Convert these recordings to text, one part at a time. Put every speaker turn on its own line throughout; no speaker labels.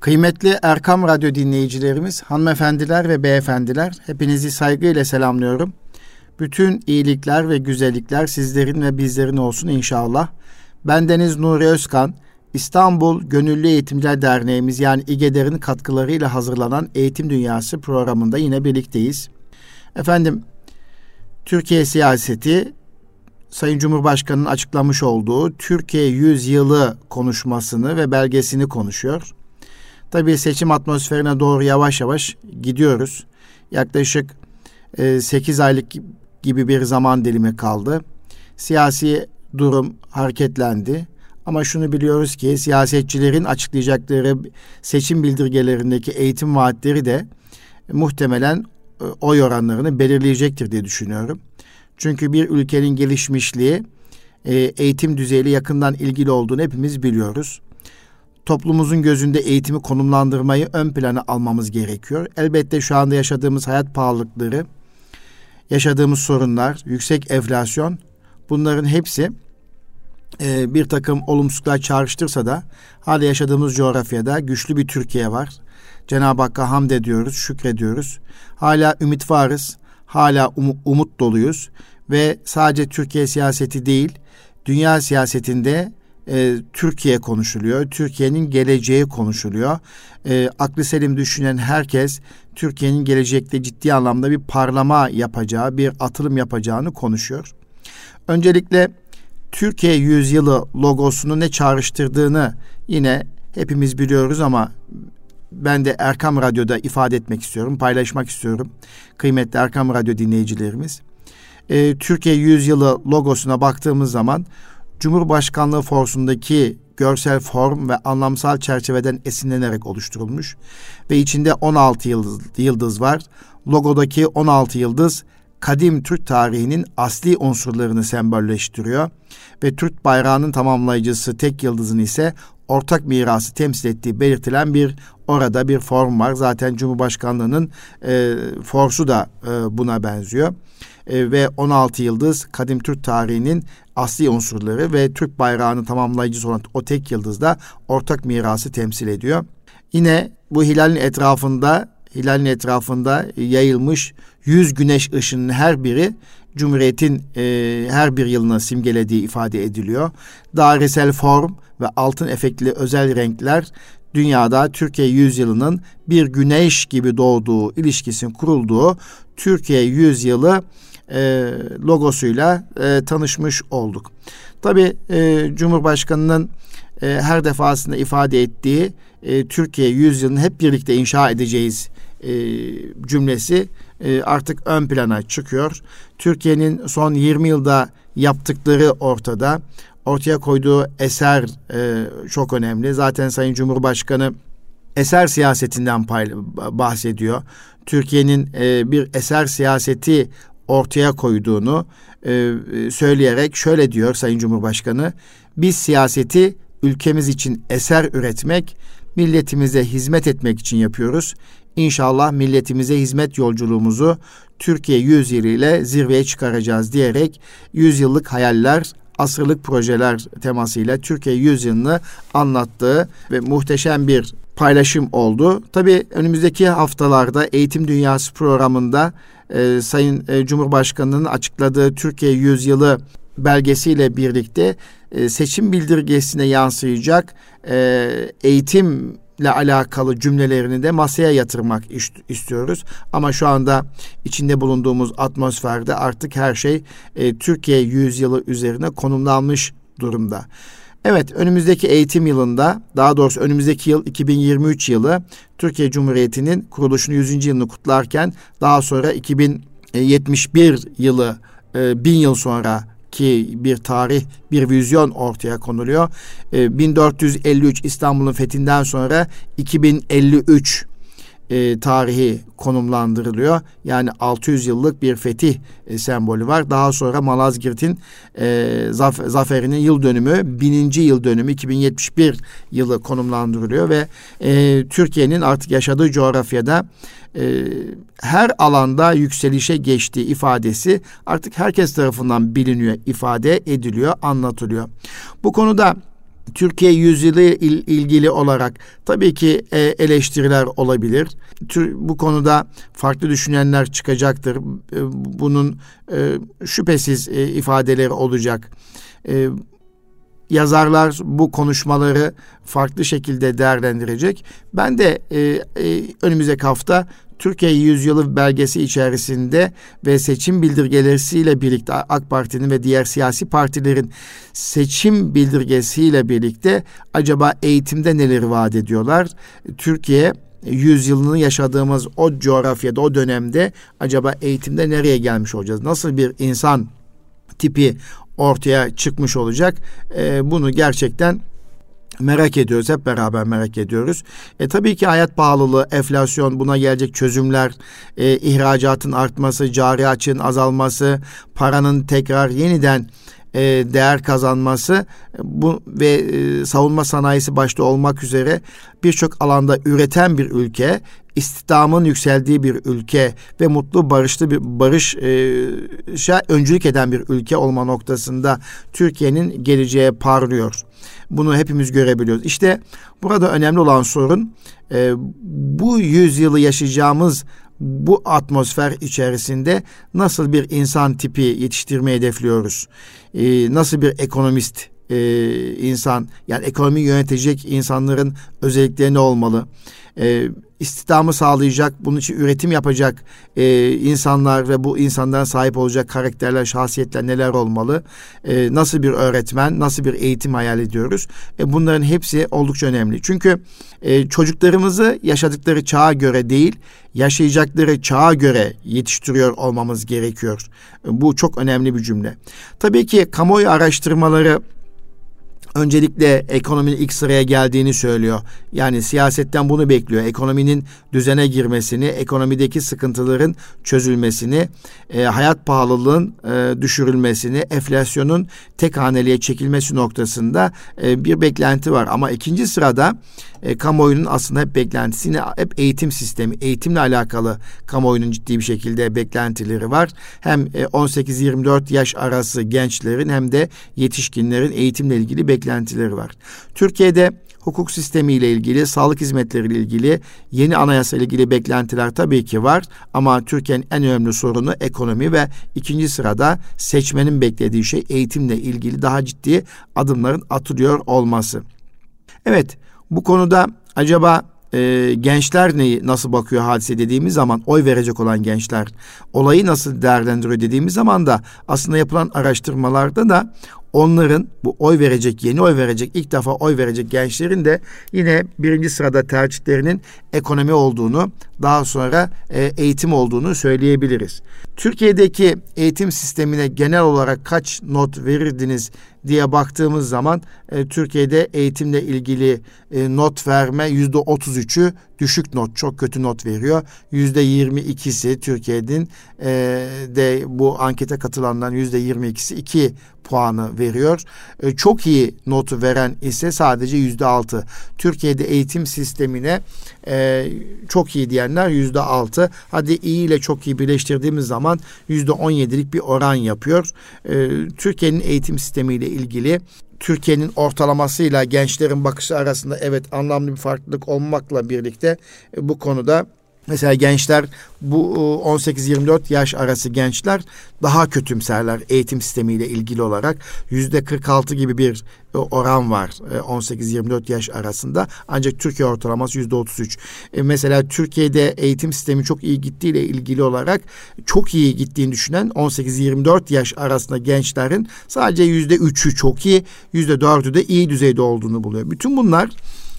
Kıymetli Erkam Radyo dinleyicilerimiz, hanımefendiler ve beyefendiler, hepinizi saygıyla selamlıyorum. Bütün iyilikler ve güzellikler sizlerin ve bizlerin olsun inşallah. Bendeniz Nuri Özkan, İstanbul Gönüllü Eğitimciler Derneğimiz yani İGEDER'in katkılarıyla hazırlanan Eğitim Dünyası programında yine birlikteyiz. Efendim, Türkiye siyaseti Sayın Cumhurbaşkanı'nın açıklamış olduğu Türkiye 100 yılı konuşmasını ve belgesini konuşuyor. Tabii seçim atmosferine doğru yavaş yavaş gidiyoruz. Yaklaşık e, 8 aylık gibi bir zaman dilimi kaldı. Siyasi durum hareketlendi. Ama şunu biliyoruz ki siyasetçilerin açıklayacakları seçim bildirgelerindeki eğitim vaatleri de muhtemelen e, oy oranlarını belirleyecektir diye düşünüyorum. Çünkü bir ülkenin gelişmişliği e, eğitim düzeyiyle yakından ilgili olduğunu hepimiz biliyoruz toplumumuzun gözünde eğitimi konumlandırmayı ön plana almamız gerekiyor. Elbette şu anda yaşadığımız hayat pahalılıkları, yaşadığımız sorunlar, yüksek enflasyon bunların hepsi e, bir takım olumsuzluklar çağrıştırsa da hala yaşadığımız coğrafyada güçlü bir Türkiye var. Cenab-ı Hakk'a hamd ediyoruz, şükrediyoruz. Hala ümit varız, hala um- umut doluyuz ve sadece Türkiye siyaseti değil, dünya siyasetinde e, Türkiye konuşuluyor. Türkiye'nin geleceği konuşuluyor. E, aklı selim düşünen herkes Türkiye'nin gelecekte ciddi anlamda bir parlama yapacağı, bir atılım yapacağını konuşuyor. Öncelikle Türkiye yüzyılı logosunu ne çağrıştırdığını yine hepimiz biliyoruz ama ben de Erkam Radyo'da ifade etmek istiyorum, paylaşmak istiyorum. Kıymetli Erkam Radyo dinleyicilerimiz. Ee, Türkiye Yüzyılı logosuna baktığımız zaman Cumhurbaşkanlığı forsundaki görsel form ve anlamsal çerçeveden esinlenerek oluşturulmuş ve içinde 16 yıldız, yıldız var. Logodaki 16 yıldız kadim Türk tarihinin asli unsurlarını sembolleştiriyor ve Türk bayrağının tamamlayıcısı tek yıldızın ise ortak mirası temsil ettiği belirtilen bir orada bir form var. Zaten Cumhurbaşkanlığının e, forsu da e, buna benziyor. E, ve 16 yıldız kadim Türk tarihinin asli unsurları ve Türk bayrağını tamamlayıcısı olan o tek yıldız da ortak mirası temsil ediyor. Yine bu hilalin etrafında hilalin etrafında yayılmış yüz güneş ışının her biri Cumhuriyet'in e, her bir yılını simgelediği ifade ediliyor. Dairesel form ve altın efektli özel renkler dünyada Türkiye yüzyılının bir güneş gibi doğduğu ilişkisinin kurulduğu Türkiye yüzyılı e, logosuyla e, tanışmış olduk. Tabi e, Cumhurbaşkanı'nın e, her defasında ifade ettiği e, Türkiye yüzyılını hep birlikte inşa edeceğiz e, cümlesi e, artık ön plana çıkıyor. Türkiye'nin son 20 yılda yaptıkları ortada. Ortaya koyduğu eser e, çok önemli. Zaten Sayın Cumhurbaşkanı eser siyasetinden bahsediyor. Türkiye'nin e, bir eser siyaseti ortaya koyduğunu e, söyleyerek şöyle diyor Sayın Cumhurbaşkanı. Biz siyaseti ülkemiz için eser üretmek, milletimize hizmet etmek için yapıyoruz. İnşallah milletimize hizmet yolculuğumuzu Türkiye 100 ile zirveye çıkaracağız diyerek 100 yıllık hayaller, asırlık projeler temasıyla Türkiye 100 yılını anlattığı ve muhteşem bir paylaşım oldu. Tabii önümüzdeki haftalarda Eğitim Dünyası programında e, Sayın e, Cumhurbaşkanı'nın açıkladığı Türkiye Yüzyılı belgesiyle birlikte e, seçim bildirgesine yansıyacak e, eğitimle alakalı cümlelerini de masaya yatırmak istiyoruz. Ama şu anda içinde bulunduğumuz atmosferde artık her şey e, Türkiye yüzyılı üzerine konumlanmış durumda. Evet önümüzdeki eğitim yılında daha doğrusu önümüzdeki yıl 2023 yılı Türkiye Cumhuriyeti'nin kuruluşunun 100. yılını kutlarken daha sonra 2071 yılı e, bin yıl sonra ki bir tarih, bir vizyon ortaya konuluyor. 1453 e, İstanbul'un fethinden sonra 2053 e, tarihi konumlandırılıyor. Yani 600 yıllık bir fetih e, sembolü var. Daha sonra Malazgirt'in e, zaf, zaferinin yıl dönümü, bininci yıl dönümü 2071 yılı konumlandırılıyor ve e, Türkiye'nin artık yaşadığı coğrafyada e, her alanda yükselişe geçtiği ifadesi artık herkes tarafından biliniyor, ifade ediliyor, anlatılıyor. Bu konuda Türkiye yüzyılı il, ilgili olarak tabii ki e, eleştiriler olabilir. Tür, bu konuda farklı düşünenler çıkacaktır. E, bunun e, şüphesiz e, ifadeleri olacak. E, yazarlar bu konuşmaları farklı şekilde değerlendirecek. Ben de e, e, önümüzdeki hafta Türkiye Yüzyılı belgesi içerisinde ve seçim bildirgeleriyle birlikte AK Parti'nin ve diğer siyasi partilerin seçim bildirgesiyle birlikte acaba eğitimde neler vaat ediyorlar? Türkiye yüzyılını yaşadığımız o coğrafyada, o dönemde acaba eğitimde nereye gelmiş olacağız? Nasıl bir insan tipi ortaya çıkmış olacak? Ee, bunu gerçekten merak ediyoruz. Hep beraber merak ediyoruz. E, tabii ki hayat pahalılığı, enflasyon, buna gelecek çözümler, e, ihracatın artması, cari açığın azalması, paranın tekrar yeniden e, değer kazanması bu ve e, savunma sanayisi başta olmak üzere birçok alanda üreten bir ülke, istihdamın yükseldiği bir ülke ve mutlu barışlı bir barış e, öncülük eden bir ülke olma noktasında Türkiye'nin geleceğe parlıyor. Bunu hepimiz görebiliyoruz. İşte burada önemli olan sorun e, bu yüzyılı yaşayacağımız bu atmosfer içerisinde nasıl bir insan tipi yetiştirmeyi hedefliyoruz? E, nasıl bir ekonomist e, insan yani ekonomi yönetecek insanların özellikleri ne olmalı? E, istihdamı sağlayacak, bunun için üretim yapacak e, insanlar ve bu insanların sahip olacak karakterler, şahsiyetler neler olmalı? E, nasıl bir öğretmen, nasıl bir eğitim hayal ediyoruz? E, bunların hepsi oldukça önemli. Çünkü e, çocuklarımızı yaşadıkları çağa göre değil, yaşayacakları çağa göre yetiştiriyor olmamız gerekiyor. E, bu çok önemli bir cümle. Tabii ki kamuoyu araştırmaları öncelikle ekonominin ilk sıraya geldiğini söylüyor. Yani siyasetten bunu bekliyor. Ekonominin düzene girmesini, ekonomideki sıkıntıların çözülmesini, e, hayat pahalılığın e, düşürülmesini, enflasyonun tek haneliğe çekilmesi noktasında e, bir beklenti var. Ama ikinci sırada e, kamuoyunun aslında hep beklentisi yine hep eğitim sistemi, eğitimle alakalı kamuoyunun ciddi bir şekilde beklentileri var. Hem e, 18-24 yaş arası gençlerin hem de yetişkinlerin eğitimle ilgili beklentileri var. Türkiye'de hukuk sistemi ile ilgili, sağlık hizmetleri ile ilgili, yeni anayasa ile ilgili beklentiler tabii ki var. Ama Türkiye'nin en önemli sorunu ekonomi ve ikinci sırada seçmenin beklediği şey eğitimle ilgili daha ciddi adımların atılıyor olması. Evet, bu konuda acaba e, gençler neyi nasıl bakıyor hadise dediğimiz zaman oy verecek olan gençler olayı nasıl değerlendiriyor dediğimiz zaman da aslında yapılan araştırmalarda da onların bu oy verecek, yeni oy verecek, ilk defa oy verecek gençlerin de yine birinci sırada tercihlerinin ekonomi olduğunu, daha sonra e, eğitim olduğunu söyleyebiliriz. Türkiye'deki eğitim sistemine genel olarak kaç not verirdiniz diye baktığımız zaman e, Türkiye'de eğitimle ilgili e, not verme yüzde otuz üçü düşük not, çok kötü not veriyor. Yüzde yirmi ikisi Türkiye'nin e, de bu ankete katılanların yüzde yirmi ikisi iki puanı veriyor. E, çok iyi notu veren ise sadece yüzde altı. Türkiye'de eğitim sistemine e, çok iyi diyenler yüzde altı. Hadi iyi ile çok iyi birleştirdiğimiz zaman yüzde on yedilik bir oran yapıyor. E, Türkiye'nin eğitim sistemiyle ilgili Türkiye'nin ortalamasıyla gençlerin bakışı arasında evet anlamlı bir farklılık olmakla birlikte e, bu konuda Mesela gençler bu 18-24 e, yaş arası gençler daha kötümserler eğitim sistemiyle ilgili olarak. Yüzde 46 gibi bir e, oran var 18-24 yaş arasında. Ancak Türkiye ortalaması yüzde 33. Mesela Türkiye'de eğitim sistemi çok iyi gittiğiyle ilgili olarak çok iyi gittiğini düşünen 18-24 yaş arasında gençlerin sadece yüzde 3'ü çok iyi, yüzde 4'ü de iyi düzeyde olduğunu buluyor. Bütün bunlar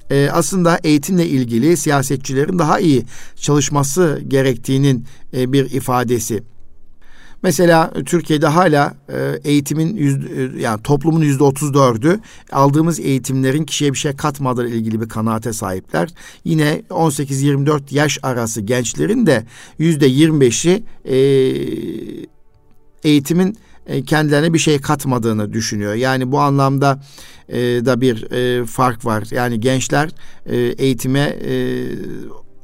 e, aslında eğitimle ilgili siyasetçilerin daha iyi çalışması gerektiğinin e, bir ifadesi. Mesela Türkiye'de hala e, eğitimin yüz, e, yani toplumun yüzde otuz dördü aldığımız eğitimlerin kişiye bir şey katmadığı ilgili bir kanaate sahipler. Yine 18-24 yaş arası gençlerin de yüzde yirmi beşi e, eğitimin e, kendilerine bir şey katmadığını düşünüyor. Yani bu anlamda e, da bir e, fark var. Yani gençler e, eğitime e,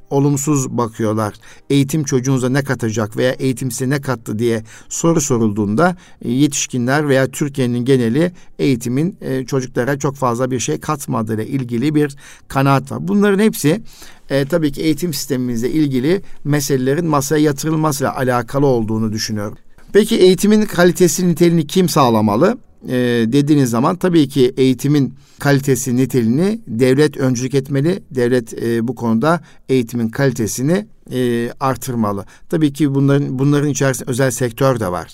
olumsuz bakıyorlar. Eğitim çocuğunuza ne katacak veya eğitim size ne kattı diye soru sorulduğunda e, yetişkinler veya Türkiye'nin geneli eğitimin e, çocuklara çok fazla bir şey katmadığıyla ilgili bir kanaat var. Bunların hepsi e, tabii ki eğitim sistemimizle ilgili meselelerin masaya yatırılmasıyla alakalı olduğunu düşünüyorum. Peki eğitimin kalitesi niteliğini kim sağlamalı? e, dediğiniz zaman tabii ki eğitimin kalitesi niteliğini devlet öncülük etmeli. Devlet e, bu konuda eğitimin kalitesini e, artırmalı. Tabii ki bunların bunların içerisinde özel sektör de var.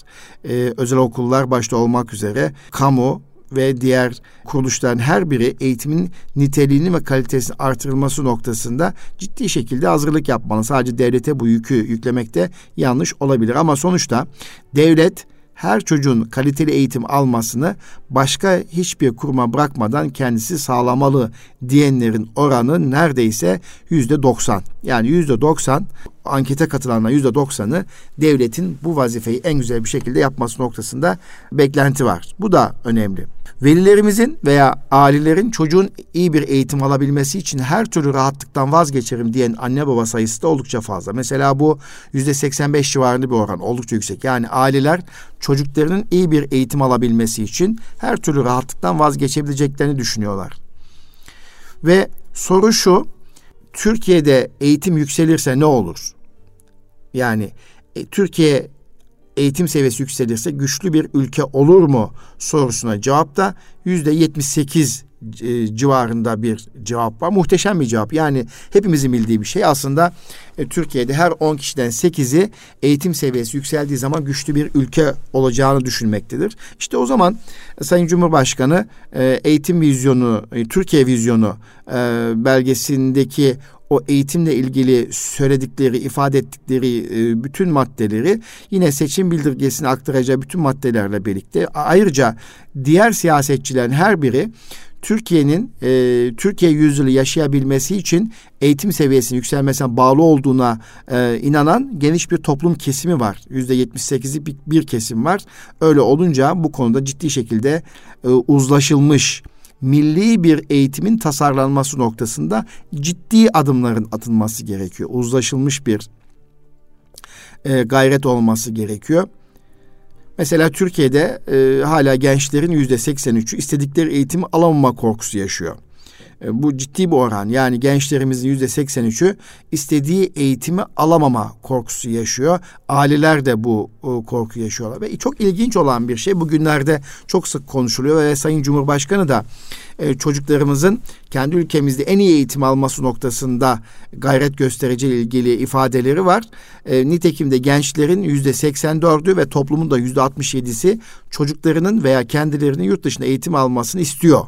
E, özel okullar başta olmak üzere kamu ve diğer kuruluşların her biri eğitimin niteliğini ve kalitesini artırılması noktasında ciddi şekilde hazırlık yapmalı. Sadece devlete bu yükü yüklemekte yanlış olabilir ama sonuçta devlet her çocuğun kaliteli eğitim almasını başka hiçbir kuruma bırakmadan kendisi sağlamalı diyenlerin oranı neredeyse yüzde doksan. Yani yüzde doksan ankete katılanlar yüzde doksanı devletin bu vazifeyi en güzel bir şekilde yapması noktasında beklenti var. Bu da önemli. Velilerimizin veya ailelerin çocuğun iyi bir eğitim alabilmesi için her türlü rahatlıktan vazgeçerim diyen anne baba sayısı da oldukça fazla. Mesela bu yüzde 85 civarında bir oran oldukça yüksek. Yani aileler çocuklarının iyi bir eğitim alabilmesi için her türlü rahatlıktan vazgeçebileceklerini düşünüyorlar. Ve soru şu, Türkiye'de eğitim yükselirse ne olur? Yani e, Türkiye eğitim seviyesi yükselirse güçlü bir ülke olur mu sorusuna cevap da yüzde yetmiş sekiz e, civarında bir cevap var. Muhteşem bir cevap. Yani hepimizin bildiği bir şey. Aslında e, Türkiye'de her 10 kişiden 8'i eğitim seviyesi yükseldiği zaman güçlü bir ülke olacağını düşünmektedir. İşte o zaman e, Sayın Cumhurbaşkanı e, eğitim vizyonu, e, Türkiye vizyonu e, belgesindeki o eğitimle ilgili söyledikleri, ifade ettikleri e, bütün maddeleri yine seçim bildirgesine aktaracağı bütün maddelerle birlikte ayrıca diğer siyasetçilerin her biri Türkiye'nin e, Türkiye yüzyılı yaşayabilmesi için eğitim seviyesinin yükselmesine bağlı olduğuna e, inanan geniş bir toplum kesimi var. Yüzde yetmiş sekizi bir, bir kesim var. Öyle olunca bu konuda ciddi şekilde e, uzlaşılmış milli bir eğitimin tasarlanması noktasında ciddi adımların atılması gerekiyor. Uzlaşılmış bir e, gayret olması gerekiyor. Mesela Türkiye'de e, hala gençlerin yüzde 83'ü istedikleri eğitimi alamama korkusu yaşıyor. E, bu ciddi bir oran. Yani gençlerimizin yüzde 83'ü istediği eğitimi alamama korkusu yaşıyor. Aileler de bu e, korku yaşıyorlar. Ve çok ilginç olan bir şey bugünlerde çok sık konuşuluyor ve Sayın Cumhurbaşkanı da e, çocuklarımızın kendi ülkemizde en iyi eğitim alması noktasında gayret göstereceği ilgili ifadeleri var. Nitekim de gençlerin yüzde 84'ü ve toplumun da yüzde 67'si çocuklarının veya kendilerinin yurt dışında eğitim almasını istiyor.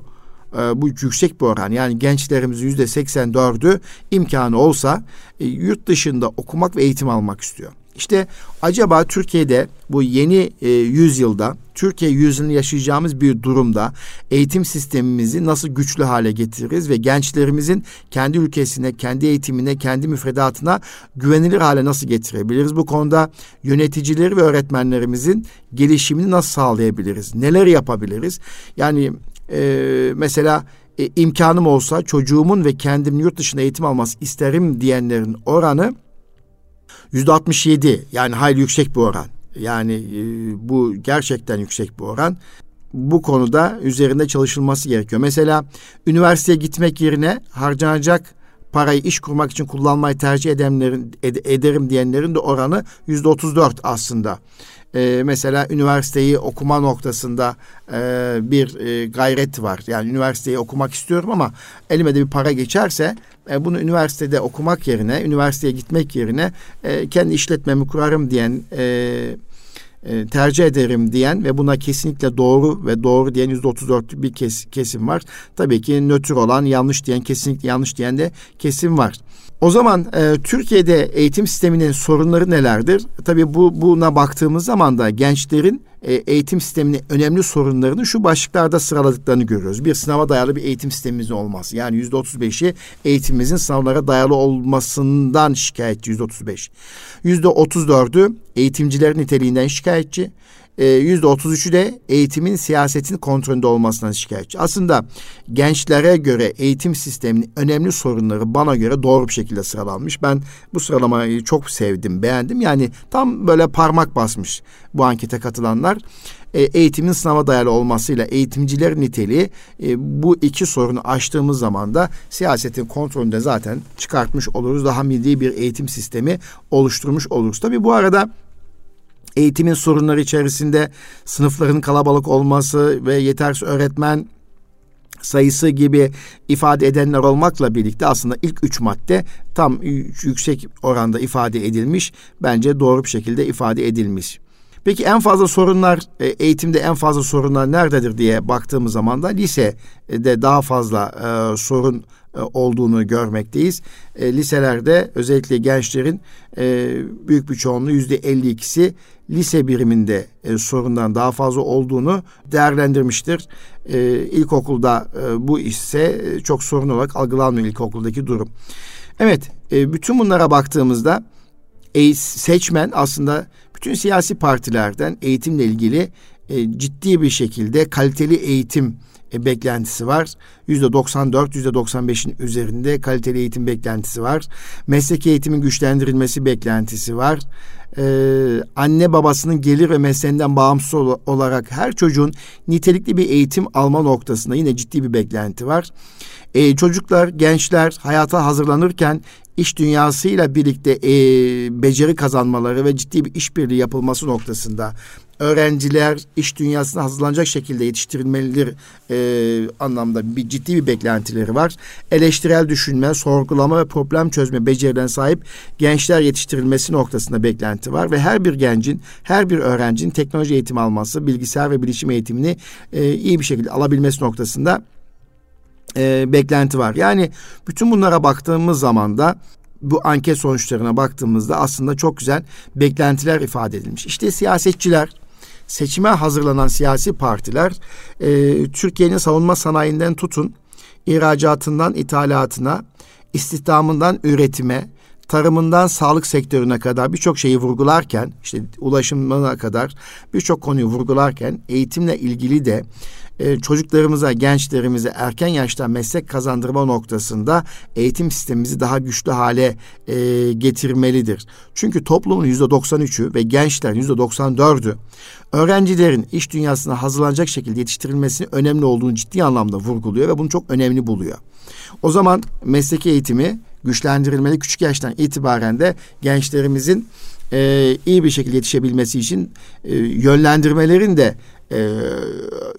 E, bu yüksek bir oran. Yani gençlerimizin yüzde 84'ü imkanı olsa e, yurt dışında okumak ve eğitim almak istiyor. İşte acaba Türkiye'de bu yeni e, yüzyılda, Türkiye yüzyılını yaşayacağımız bir durumda eğitim sistemimizi nasıl güçlü hale getiririz ve gençlerimizin kendi ülkesine, kendi eğitimine, kendi müfredatına güvenilir hale nasıl getirebiliriz? Bu konuda yöneticileri ve öğretmenlerimizin gelişimini nasıl sağlayabiliriz? Neler yapabiliriz? Yani e, mesela e, imkanım olsa çocuğumun ve kendimin yurt dışında eğitim alması isterim diyenlerin oranı yüzde 67 yani hayli yüksek bir oran. Yani e, bu gerçekten yüksek bir oran. Bu konuda üzerinde çalışılması gerekiyor. Mesela üniversiteye gitmek yerine harcanacak parayı iş kurmak için kullanmayı tercih edenlerin ed, ederim diyenlerin de oranı yüzde 34 aslında e, mesela üniversiteyi okuma noktasında e, bir e, gayret var. Yani üniversiteyi okumak istiyorum ama elime de bir para geçerse e, bunu üniversitede okumak yerine, üniversiteye gitmek yerine e, kendi işletmemi kurarım diyen e, e, tercih ederim diyen ve buna kesinlikle doğru ve doğru diyen yüzde otuz dört bir kes, kesim var. Tabii ki nötr olan yanlış diyen kesinlikle yanlış diyen de kesim var. O zaman e, Türkiye'de eğitim sisteminin sorunları nelerdir? Tabii bu buna baktığımız zaman da gençlerin e, eğitim sisteminin önemli sorunlarını şu başlıklarda sıraladıklarını görüyoruz. Bir sınava dayalı bir eğitim sistemimiz olmaz. Yani yüzde otuz beşi eğitimimizin sınavlara dayalı olmasından şikayetçi yüzde otuz beş. Yüzde otuz dördü eğitimcilerin niteliğinden şikayetçi. E, yüzde 33'ü de eğitimin siyasetin kontrolünde olmasından şikayetçi. Aslında gençlere göre eğitim sisteminin önemli sorunları bana göre doğru bir şekilde sıralanmış. Ben bu sıralamayı çok sevdim, beğendim. Yani tam böyle parmak basmış bu ankete katılanlar. E, eğitimin sınava dayalı olmasıyla eğitimciler niteliği e, bu iki sorunu aştığımız zaman da siyasetin kontrolünde zaten çıkartmış oluruz. Daha milli bir eğitim sistemi oluşturmuş oluruz. Tabii bu arada eğitimin sorunları içerisinde sınıfların kalabalık olması ve yetersiz öğretmen sayısı gibi ifade edenler olmakla birlikte aslında ilk üç madde tam yüksek oranda ifade edilmiş. Bence doğru bir şekilde ifade edilmiş. Peki en fazla sorunlar e, eğitimde en fazla sorunlar nerededir diye baktığımız zaman da lisede daha fazla e, sorun e, olduğunu görmekteyiz. E, liselerde özellikle gençlerin e, büyük bir çoğunluğu yüzde 52'si lise biriminde e, sorundan daha fazla olduğunu değerlendirmiştir. E, ilkokulda e, bu ise çok sorun olarak algılanmıyor ilkokuldaki durum. Evet, e, bütün bunlara baktığımızda e, seçmen aslında bütün siyasi partilerden eğitimle ilgili e, ciddi bir şekilde kaliteli eğitim e, beklentisi var. Yüzde 94, yüzde 95'in üzerinde kaliteli eğitim beklentisi var. Meslek eğitimin güçlendirilmesi beklentisi var. Ee, anne babasının gelir ve mesleğinden bağımsız olarak her çocuğun nitelikli bir eğitim alma noktasında yine ciddi bir beklenti var. Ee, çocuklar, gençler hayata hazırlanırken iş dünyasıyla birlikte e, beceri kazanmaları ve ciddi bir işbirliği yapılması noktasında öğrenciler iş dünyasına hazırlanacak şekilde yetiştirilmelidir e, anlamda bir ciddi bir beklentileri var. Eleştirel düşünme, sorgulama ve problem çözme becerilerine sahip gençler yetiştirilmesi noktasında beklenti var ve her bir gencin, her bir öğrencinin teknoloji eğitimi alması, bilgisayar ve bilişim eğitimini e, iyi bir şekilde alabilmesi noktasında e, beklenti var. Yani bütün bunlara baktığımız zaman da bu anket sonuçlarına baktığımızda aslında çok güzel beklentiler ifade edilmiş. İşte siyasetçiler, seçime hazırlanan siyasi partiler e, Türkiye'nin savunma sanayinden tutun, ihracatından ithalatına, istihdamından üretime, tarımından sağlık sektörüne kadar birçok şeyi vurgularken, işte ulaşımına kadar birçok konuyu vurgularken eğitimle ilgili de e, çocuklarımıza, gençlerimize erken yaşta meslek kazandırma noktasında eğitim sistemimizi daha güçlü hale e, getirmelidir. Çünkü toplumun yüzde 93'ü ve gençlerin yüzde 94'ü öğrencilerin iş dünyasına hazırlanacak şekilde yetiştirilmesinin önemli olduğunu ciddi anlamda vurguluyor ve bunu çok önemli buluyor. O zaman mesleki eğitimi güçlendirilmeli küçük yaştan itibaren de gençlerimizin e, iyi bir şekilde yetişebilmesi için e, yönlendirmelerin de e,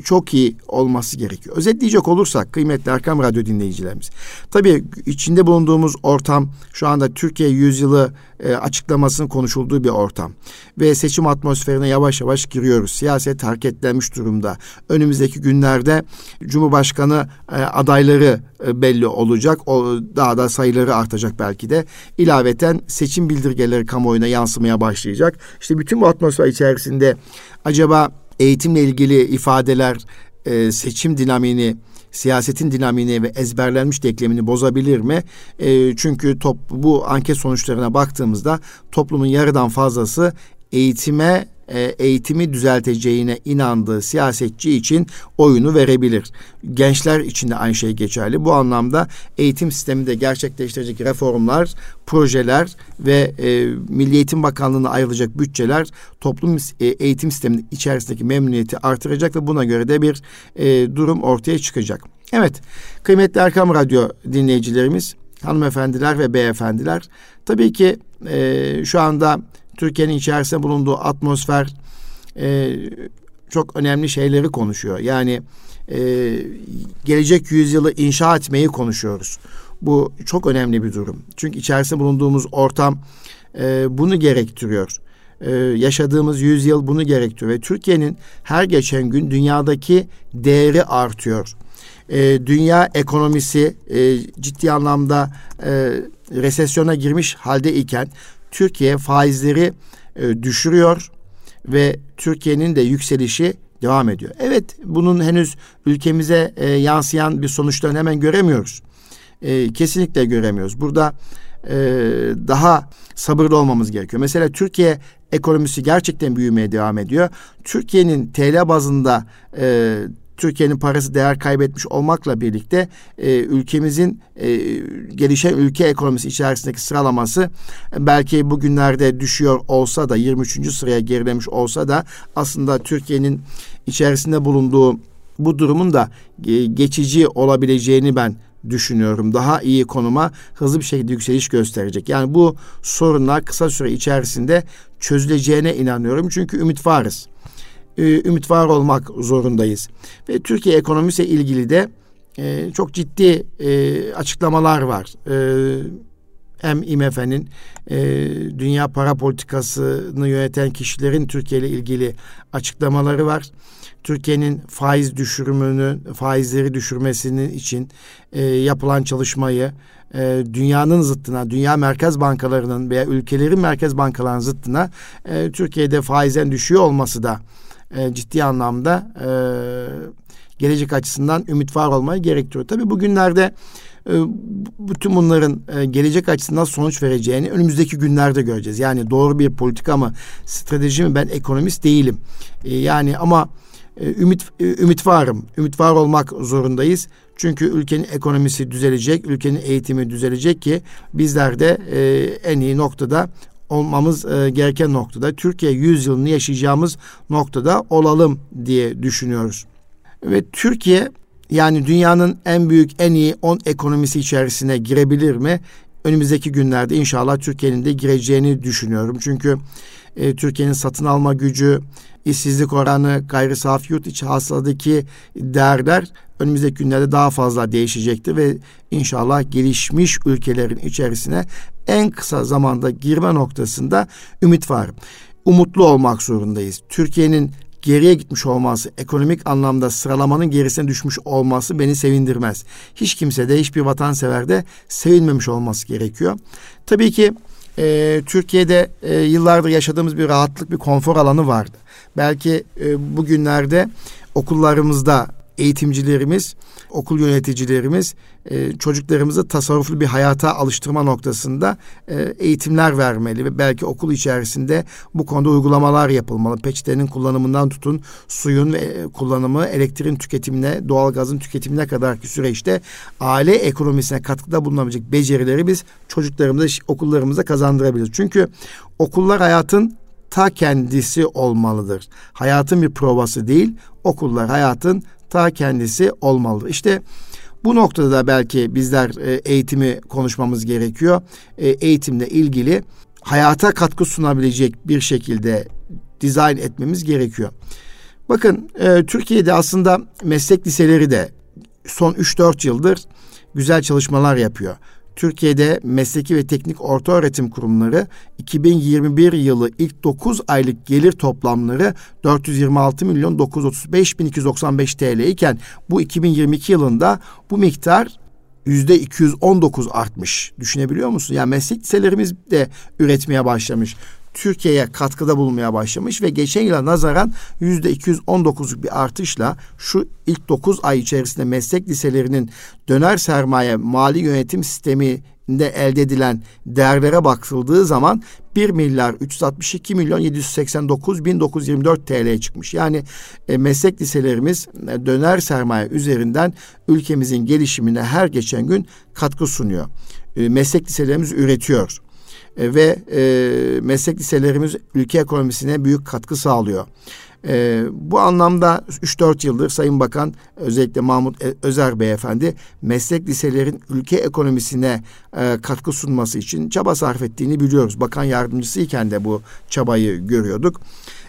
çok iyi olması gerekiyor. Özetleyecek olursak kıymetli Erkam Radyo dinleyicilerimiz. Tabii içinde bulunduğumuz ortam şu anda Türkiye yüzyılı e, açıklamasının konuşulduğu bir ortam. Ve seçim atmosferine yavaş yavaş giriyoruz. Siyaset hareketlenmiş durumda. Önümüzdeki günlerde Cumhurbaşkanı e, adayları e, belli olacak. O daha da sayıları artacak belki de. İlaveten seçim bildirgeleri kamuoyuna yansımaya başlayacak. İşte bütün bu atmosfer içerisinde acaba eğitimle ilgili ifadeler e, seçim dinamini, siyasetin dinamini ve ezberlenmiş deklemini bozabilir mi? E, çünkü top, bu anket sonuçlarına baktığımızda toplumun yarıdan fazlası eğitime e, eğitimi düzelteceğine inandığı siyasetçi için oyunu verebilir. Gençler için de aynı şey geçerli. Bu anlamda eğitim sisteminde gerçekleştirecek reformlar, projeler ve e, Milli Eğitim Bakanlığı'na ayrılacak bütçeler toplum e, eğitim sisteminin içerisindeki memnuniyeti artıracak ve buna göre de bir e, durum ortaya çıkacak. Evet, kıymetli Erkam Radyo dinleyicilerimiz, hanımefendiler ve beyefendiler, tabii ki e, şu anda Türkiye'nin içerisinde bulunduğu atmosfer e, çok önemli şeyleri konuşuyor. Yani e, gelecek yüzyılı inşa etmeyi konuşuyoruz. Bu çok önemli bir durum. Çünkü içerisinde bulunduğumuz ortam e, bunu gerektiriyor. Ee, yaşadığımız yüzyıl bunu gerektiriyor ve Türkiye'nin her geçen gün dünyadaki değeri artıyor. Ee, dünya ekonomisi e, ciddi anlamda e, resesyona girmiş halde iken Türkiye faizleri e, düşürüyor ve Türkiye'nin de yükselişi devam ediyor. Evet bunun henüz ülkemize e, yansıyan bir sonuçlarını hemen göremiyoruz. E, kesinlikle göremiyoruz. Burada e, daha sabırlı olmamız gerekiyor. Mesela Türkiye ekonomisi gerçekten büyümeye devam ediyor. Türkiye'nin TL bazında e, Türkiye'nin parası değer kaybetmiş olmakla birlikte e, ülkemizin e, gelişen ülke ekonomisi içerisindeki sıralaması e, belki bugünlerde düşüyor olsa da 23. sıraya gerilemiş olsa da aslında Türkiye'nin içerisinde bulunduğu bu durumun da e, geçici olabileceğini ben düşünüyorum. Daha iyi konuma hızlı bir şekilde yükseliş gösterecek. Yani bu sorunlar kısa süre içerisinde çözüleceğine inanıyorum. Çünkü ümit varız. E, ümit var olmak zorundayız. Ve Türkiye ekonomisiyle ilgili de e, çok ciddi e, açıklamalar var. E, hem IMF'nin e, dünya para politikasını yöneten kişilerin Türkiye ile ilgili açıklamaları var. Türkiye'nin faiz düşürümünü, faizleri düşürmesinin için e, yapılan çalışmayı e, dünyanın zıttına, dünya merkez bankalarının veya ülkelerin merkez bankalarının zıttına e, Türkiye'de faizden düşüyor olması da e, ciddi anlamda e, gelecek açısından ümit var olmayı gerektiriyor. Tabii bugünlerde e, bütün bunların e, gelecek açısından sonuç vereceğini önümüzdeki günlerde göreceğiz. Yani doğru bir politika mı, strateji mi ben ekonomist değilim. E, yani ama ümit ümit varım. Ümit var olmak zorundayız. Çünkü ülkenin ekonomisi düzelecek, ülkenin eğitimi düzelecek ki bizler de en iyi noktada olmamız gereken noktada Türkiye 100 yılını yaşayacağımız noktada olalım diye düşünüyoruz. Ve Türkiye yani dünyanın en büyük, en iyi 10 ekonomisi içerisine girebilir mi? Önümüzdeki günlerde inşallah Türkiye'nin de gireceğini düşünüyorum. Çünkü e, Türkiye'nin satın alma gücü, işsizlik oranı, gayri safi yurt içi hasıladaki değerler önümüzdeki günlerde daha fazla değişecektir ve inşallah gelişmiş ülkelerin içerisine en kısa zamanda girme noktasında ümit var. Umutlu olmak zorundayız. Türkiye'nin geriye gitmiş olması, ekonomik anlamda sıralamanın gerisine düşmüş olması beni sevindirmez. Hiç kimse de hiçbir vatanseverde sevinmemiş olması gerekiyor. Tabii ki e, Türkiye'de e, yıllardır yaşadığımız bir rahatlık, bir konfor alanı vardı. Belki e, bugünlerde okullarımızda eğitimcilerimiz, okul yöneticilerimiz e, çocuklarımızı tasarruflu bir hayata alıştırma noktasında e, eğitimler vermeli ve belki okul içerisinde bu konuda uygulamalar yapılmalı. Peçetenin kullanımından tutun suyun ve e, kullanımı, elektriğin tüketimine, doğalgazın tüketimine kadarki süreçte aile ekonomisine katkıda bulunabilecek becerileri biz çocuklarımıza, okullarımıza kazandırabiliriz. Çünkü okullar hayatın ta kendisi olmalıdır. Hayatın bir provası değil, okullar hayatın ta kendisi olmalıdır. İşte bu noktada da belki bizler e, eğitimi konuşmamız gerekiyor. E, eğitimle ilgili hayata katkı sunabilecek bir şekilde dizayn etmemiz gerekiyor. Bakın e, Türkiye'de aslında meslek liseleri de son 3-4 yıldır güzel çalışmalar yapıyor. Türkiye'de mesleki ve teknik orta öğretim kurumları 2021 yılı ilk 9 aylık gelir toplamları 426 milyon 935 bin 295 TL iken bu 2022 yılında bu miktar yüzde 219 artmış. Düşünebiliyor musun? Yani meslek liselerimiz de üretmeye başlamış. Türkiye'ye katkıda bulunmaya başlamış ve geçen yıla nazaran yüzde 219'luk bir artışla şu ilk 9 ay içerisinde meslek liselerinin döner sermaye mali yönetim sistemi de elde edilen değerlere bakıldığı zaman 1 milyar 362 milyon 789 bin 924 TL'ye çıkmış. Yani e, meslek liselerimiz e, döner sermaye üzerinden ülkemizin gelişimine her geçen gün katkı sunuyor. E, meslek liselerimiz üretiyor e, ve e, meslek liselerimiz ülke ekonomisine büyük katkı sağlıyor. E, bu anlamda 3-4 yıldır Sayın Bakan özellikle Mahmut e, Özer Beyefendi meslek liselerin ülke ekonomisine e, katkı sunması için çaba sarf ettiğini biliyoruz. Bakan yardımcısıyken de bu çabayı görüyorduk.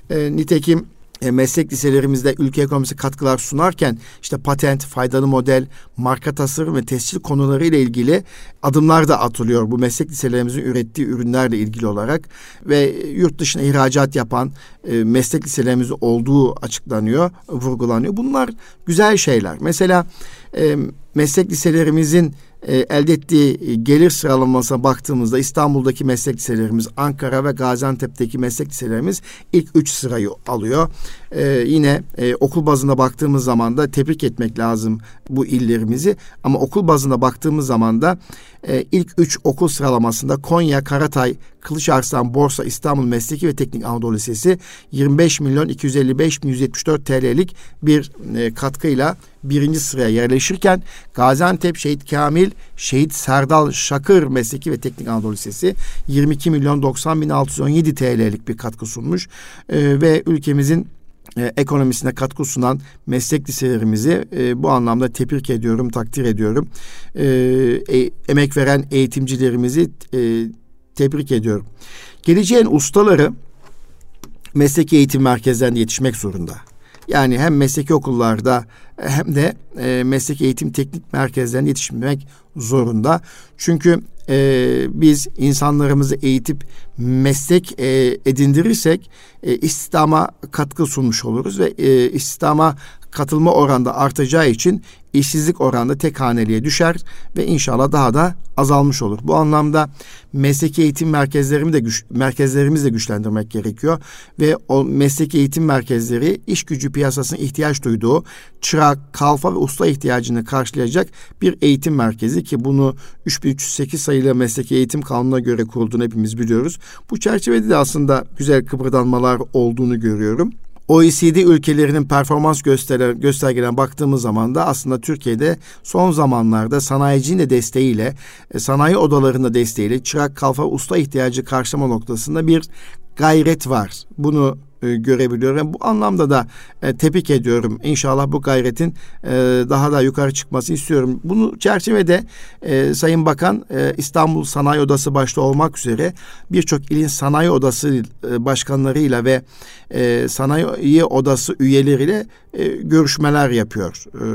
E, nitekim e, meslek liselerimizde ülke ekonomisi katkılar sunarken işte patent, faydalı model, marka tasarım ve tescil konuları ile ilgili adımlar da atılıyor bu meslek liselerimizin ürettiği ürünlerle ilgili olarak ve yurt dışına ihracat yapan e, meslek liselerimiz olduğu açıklanıyor, vurgulanıyor. Bunlar güzel şeyler. Mesela e, meslek liselerimizin e, elde ettiği gelir sıralamasına baktığımızda İstanbul'daki meslek liselerimiz, Ankara ve Gaziantep'teki meslek liselerimiz ilk üç sırayı alıyor. E, yine e, okul bazında baktığımız zaman da tebrik etmek lazım bu illerimizi. Ama okul bazında baktığımız zaman da e, ilk üç okul sıralamasında Konya, Karatay, Kılıçarslan, Borsa, İstanbul Mesleki ve Teknik Anadolu Lisesi 25 milyon 255 bin 174 TL'lik bir e, katkıyla birinci sıraya yerleşirken Gaziantep Şehit Kamil, Şehit Serdal Şakır Mesleki ve Teknik Anadolu Lisesi 22 milyon 90 bin 617 TL'lik bir katkı sunmuş e, ve ülkemizin e, ekonomisine katkı sunan meslek liselerimizi e, bu anlamda tebrik ediyorum, takdir ediyorum. E, e, emek veren eğitimcilerimizi e, tebrik ediyorum. Geleceğin ustaları mesleki eğitim merkezlerinde yetişmek zorunda. Yani hem mesleki okullarda hem de e, mesleki eğitim teknik merkezlerinde yetişmek zorunda. Çünkü e, biz insanlarımızı eğitip meslek e, edindirirsek e, istihdama katkı sunmuş oluruz ve e, istihdama katılma oranda artacağı için işsizlik oranı tek haneliğe düşer ve inşallah daha da azalmış olur. Bu anlamda mesleki eğitim merkezlerimi de güç, merkezlerimizi de güçlendirmek gerekiyor ve o mesleki eğitim merkezleri iş gücü piyasasının ihtiyaç duyduğu çırak, kalfa ve usta ihtiyacını karşılayacak bir eğitim merkezi ki bunu 3308 sayılı mesleki eğitim kanununa göre kurulduğunu hepimiz biliyoruz. Bu çerçevede de aslında güzel kıpırdanmalar olduğunu görüyorum. OECD ülkelerinin performans göster göstergelerine baktığımız zaman da aslında Türkiye'de son zamanlarda sanayicinin de desteğiyle, e, sanayi odalarında desteğiyle çırak, kalfa, usta ihtiyacı karşılama noktasında bir gayret var. Bunu e, görebiliyorum. Bu anlamda da e, tebrik ediyorum. İnşallah bu gayretin e, daha da yukarı çıkması istiyorum. Bunu çerçevede e, Sayın Bakan e, İstanbul Sanayi Odası başta olmak üzere birçok ilin sanayi odası e, başkanlarıyla ve e, sanayi odası üyeleriyle e, görüşmeler yapıyor. E,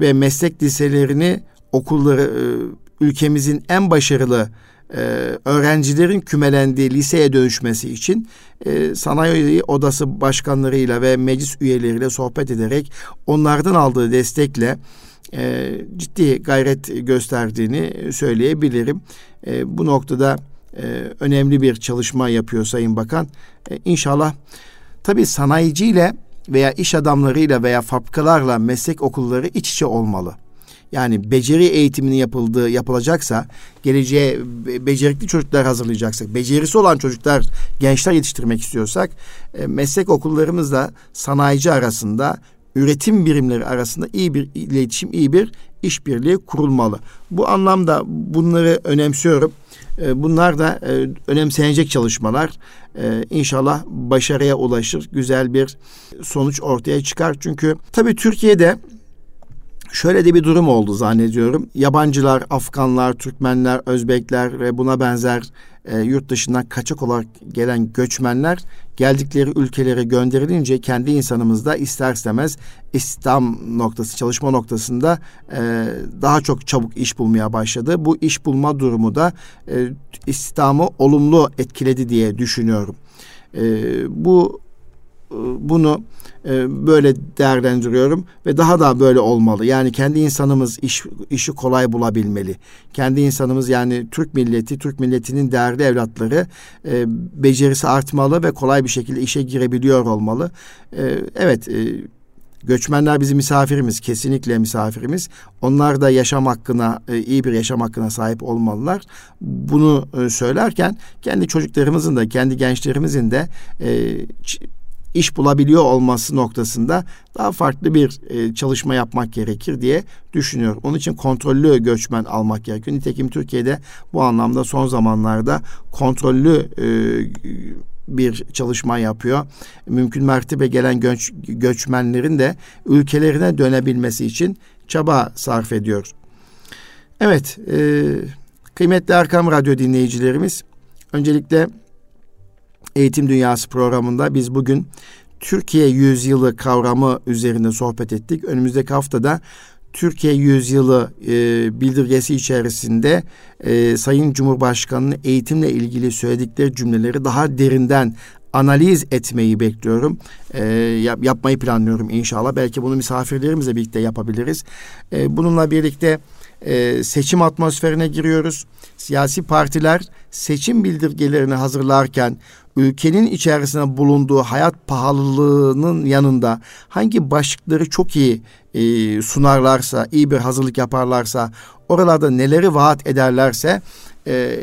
ve meslek liselerini okulları e, ülkemizin en başarılı e, öğrencilerin kümelendiği liseye dönüşmesi için e, sanayi odası başkanlarıyla ve meclis üyeleriyle sohbet ederek onlardan aldığı destekle e, ciddi gayret gösterdiğini söyleyebilirim. E, bu noktada e, önemli bir çalışma yapıyor Sayın Bakan. E, inşallah tabii sanayiciyle veya iş adamlarıyla veya fabrikalarla meslek okulları iç içe olmalı yani beceri eğitimini yapıldığı yapılacaksa, geleceğe becerikli çocuklar hazırlayacaksak, becerisi olan çocuklar, gençler yetiştirmek istiyorsak, e, meslek okullarımızla sanayici arasında, üretim birimleri arasında iyi bir iletişim, iyi bir işbirliği kurulmalı. Bu anlamda bunları önemsiyorum. E, bunlar da e, önemsenecek çalışmalar. İnşallah başarıya ulaşır, güzel bir sonuç ortaya çıkar. Çünkü tabii Türkiye'de Şöyle de bir durum oldu zannediyorum. Yabancılar, Afganlar, Türkmenler, Özbekler ve buna benzer e, yurt dışından kaçak olarak gelen göçmenler geldikleri ülkelere gönderilince kendi insanımız da ister istemez İslam noktası, çalışma noktasında e, daha çok çabuk iş bulmaya başladı. Bu iş bulma durumu da e, İslam'ı olumlu etkiledi diye düşünüyorum. E, bu bunu e, böyle değerlendiriyorum ve daha da böyle olmalı. Yani kendi insanımız iş, işi kolay bulabilmeli. Kendi insanımız yani Türk milleti, Türk milletinin değerli evlatları e, becerisi artmalı ve kolay bir şekilde işe girebiliyor olmalı. E, evet, Göçmenler bizim misafirimiz, kesinlikle misafirimiz. Onlar da yaşam hakkına, iyi bir yaşam hakkına sahip olmalılar. Bunu söylerken kendi çocuklarımızın da, kendi gençlerimizin de iş bulabiliyor olması noktasında daha farklı bir e, çalışma yapmak gerekir diye düşünüyorum. Onun için kontrollü göçmen almak gerekiyor. Nitekim Türkiye'de bu anlamda son zamanlarda kontrollü e, bir çalışma yapıyor. Mümkün mertebe gelen göç, göçmenlerin de ülkelerine dönebilmesi için çaba sarf ediyor. Evet, e, kıymetli Erkam Radyo dinleyicilerimiz, öncelikle Eğitim Dünyası programında biz bugün Türkiye Yüzyılı kavramı üzerinde sohbet ettik. Önümüzdeki haftada Türkiye Yüzyılı e, bildirgesi içerisinde e, Sayın Cumhurbaşkanı'nın eğitimle ilgili söyledikleri cümleleri daha derinden analiz etmeyi bekliyorum. E, yap, yapmayı planlıyorum inşallah. Belki bunu misafirlerimizle birlikte yapabiliriz. E, bununla birlikte e, seçim atmosferine giriyoruz. Siyasi partiler seçim bildirgelerini hazırlarken ülkenin içerisinde bulunduğu hayat pahalılığının yanında hangi başlıkları çok iyi e, sunarlarsa, iyi bir hazırlık yaparlarsa, oralarda neleri vaat ederlerse e,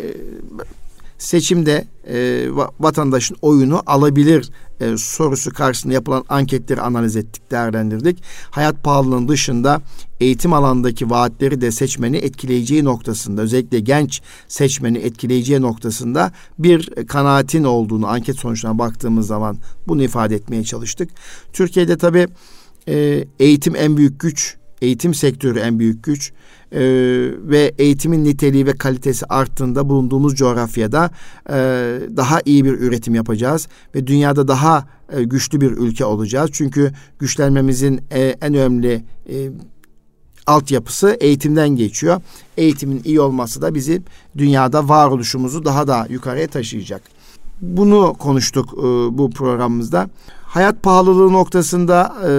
seçimde e, vatandaşın oyunu alabilir e, sorusu karşısında yapılan anketleri analiz ettik, değerlendirdik. Hayat pahalılığının dışında eğitim alanındaki vaatleri de seçmeni etkileyeceği noktasında, özellikle genç seçmeni etkileyeceği noktasında bir kanaatin olduğunu anket sonuçlarına baktığımız zaman bunu ifade etmeye çalıştık. Türkiye'de tabii e, eğitim en büyük güç, eğitim sektörü en büyük güç e, ve eğitimin niteliği ve kalitesi arttığında bulunduğumuz coğrafyada e, daha iyi bir üretim yapacağız ve dünyada daha e, güçlü bir ülke olacağız. Çünkü güçlenmemizin e, en önemli e, altyapısı eğitimden geçiyor. Eğitimin iyi olması da bizim dünyada varoluşumuzu daha da yukarıya taşıyacak. Bunu konuştuk e, bu programımızda. Hayat pahalılığı noktasında e,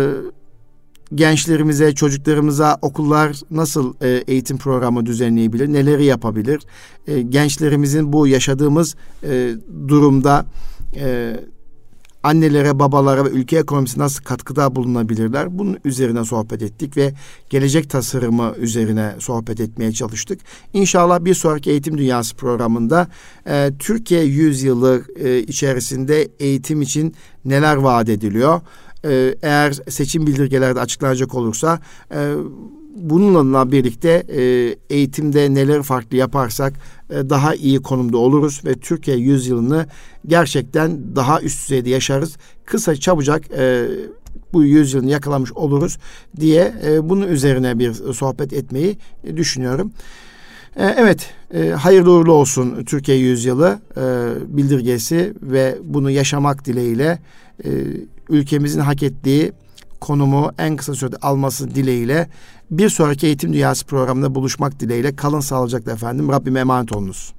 gençlerimize, çocuklarımıza okullar nasıl e, eğitim programı düzenleyebilir, neleri yapabilir? E, gençlerimizin bu yaşadığımız e, durumda e, annelere, babalara ve ülke ekonomisine nasıl katkıda bulunabilirler? Bunun üzerine sohbet ettik ve gelecek tasarımı üzerine sohbet etmeye çalıştık. İnşallah bir sonraki Eğitim Dünyası programında e, Türkiye yüzyılı e, içerisinde eğitim için neler vaat ediliyor? E, eğer seçim bildirgelerde açıklanacak olursa e, bununla birlikte e, eğitimde neler farklı yaparsak e, daha iyi konumda oluruz ve Türkiye yüzyılını gerçekten daha üst düzeyde yaşarız. Kısa çabucak e, bu yüzyılını yakalamış oluruz diye e, bunun üzerine bir sohbet etmeyi düşünüyorum. E, evet, e, hayırlı uğurlu olsun Türkiye Yüzyılı e, bildirgesi ve bunu yaşamak dileğiyle e, ülkemizin hak ettiği konumu en kısa sürede alması dileğiyle bir sonraki Eğitim Dünyası programında buluşmak dileğiyle kalın sağlıcakla efendim. Rabbime emanet olunuz.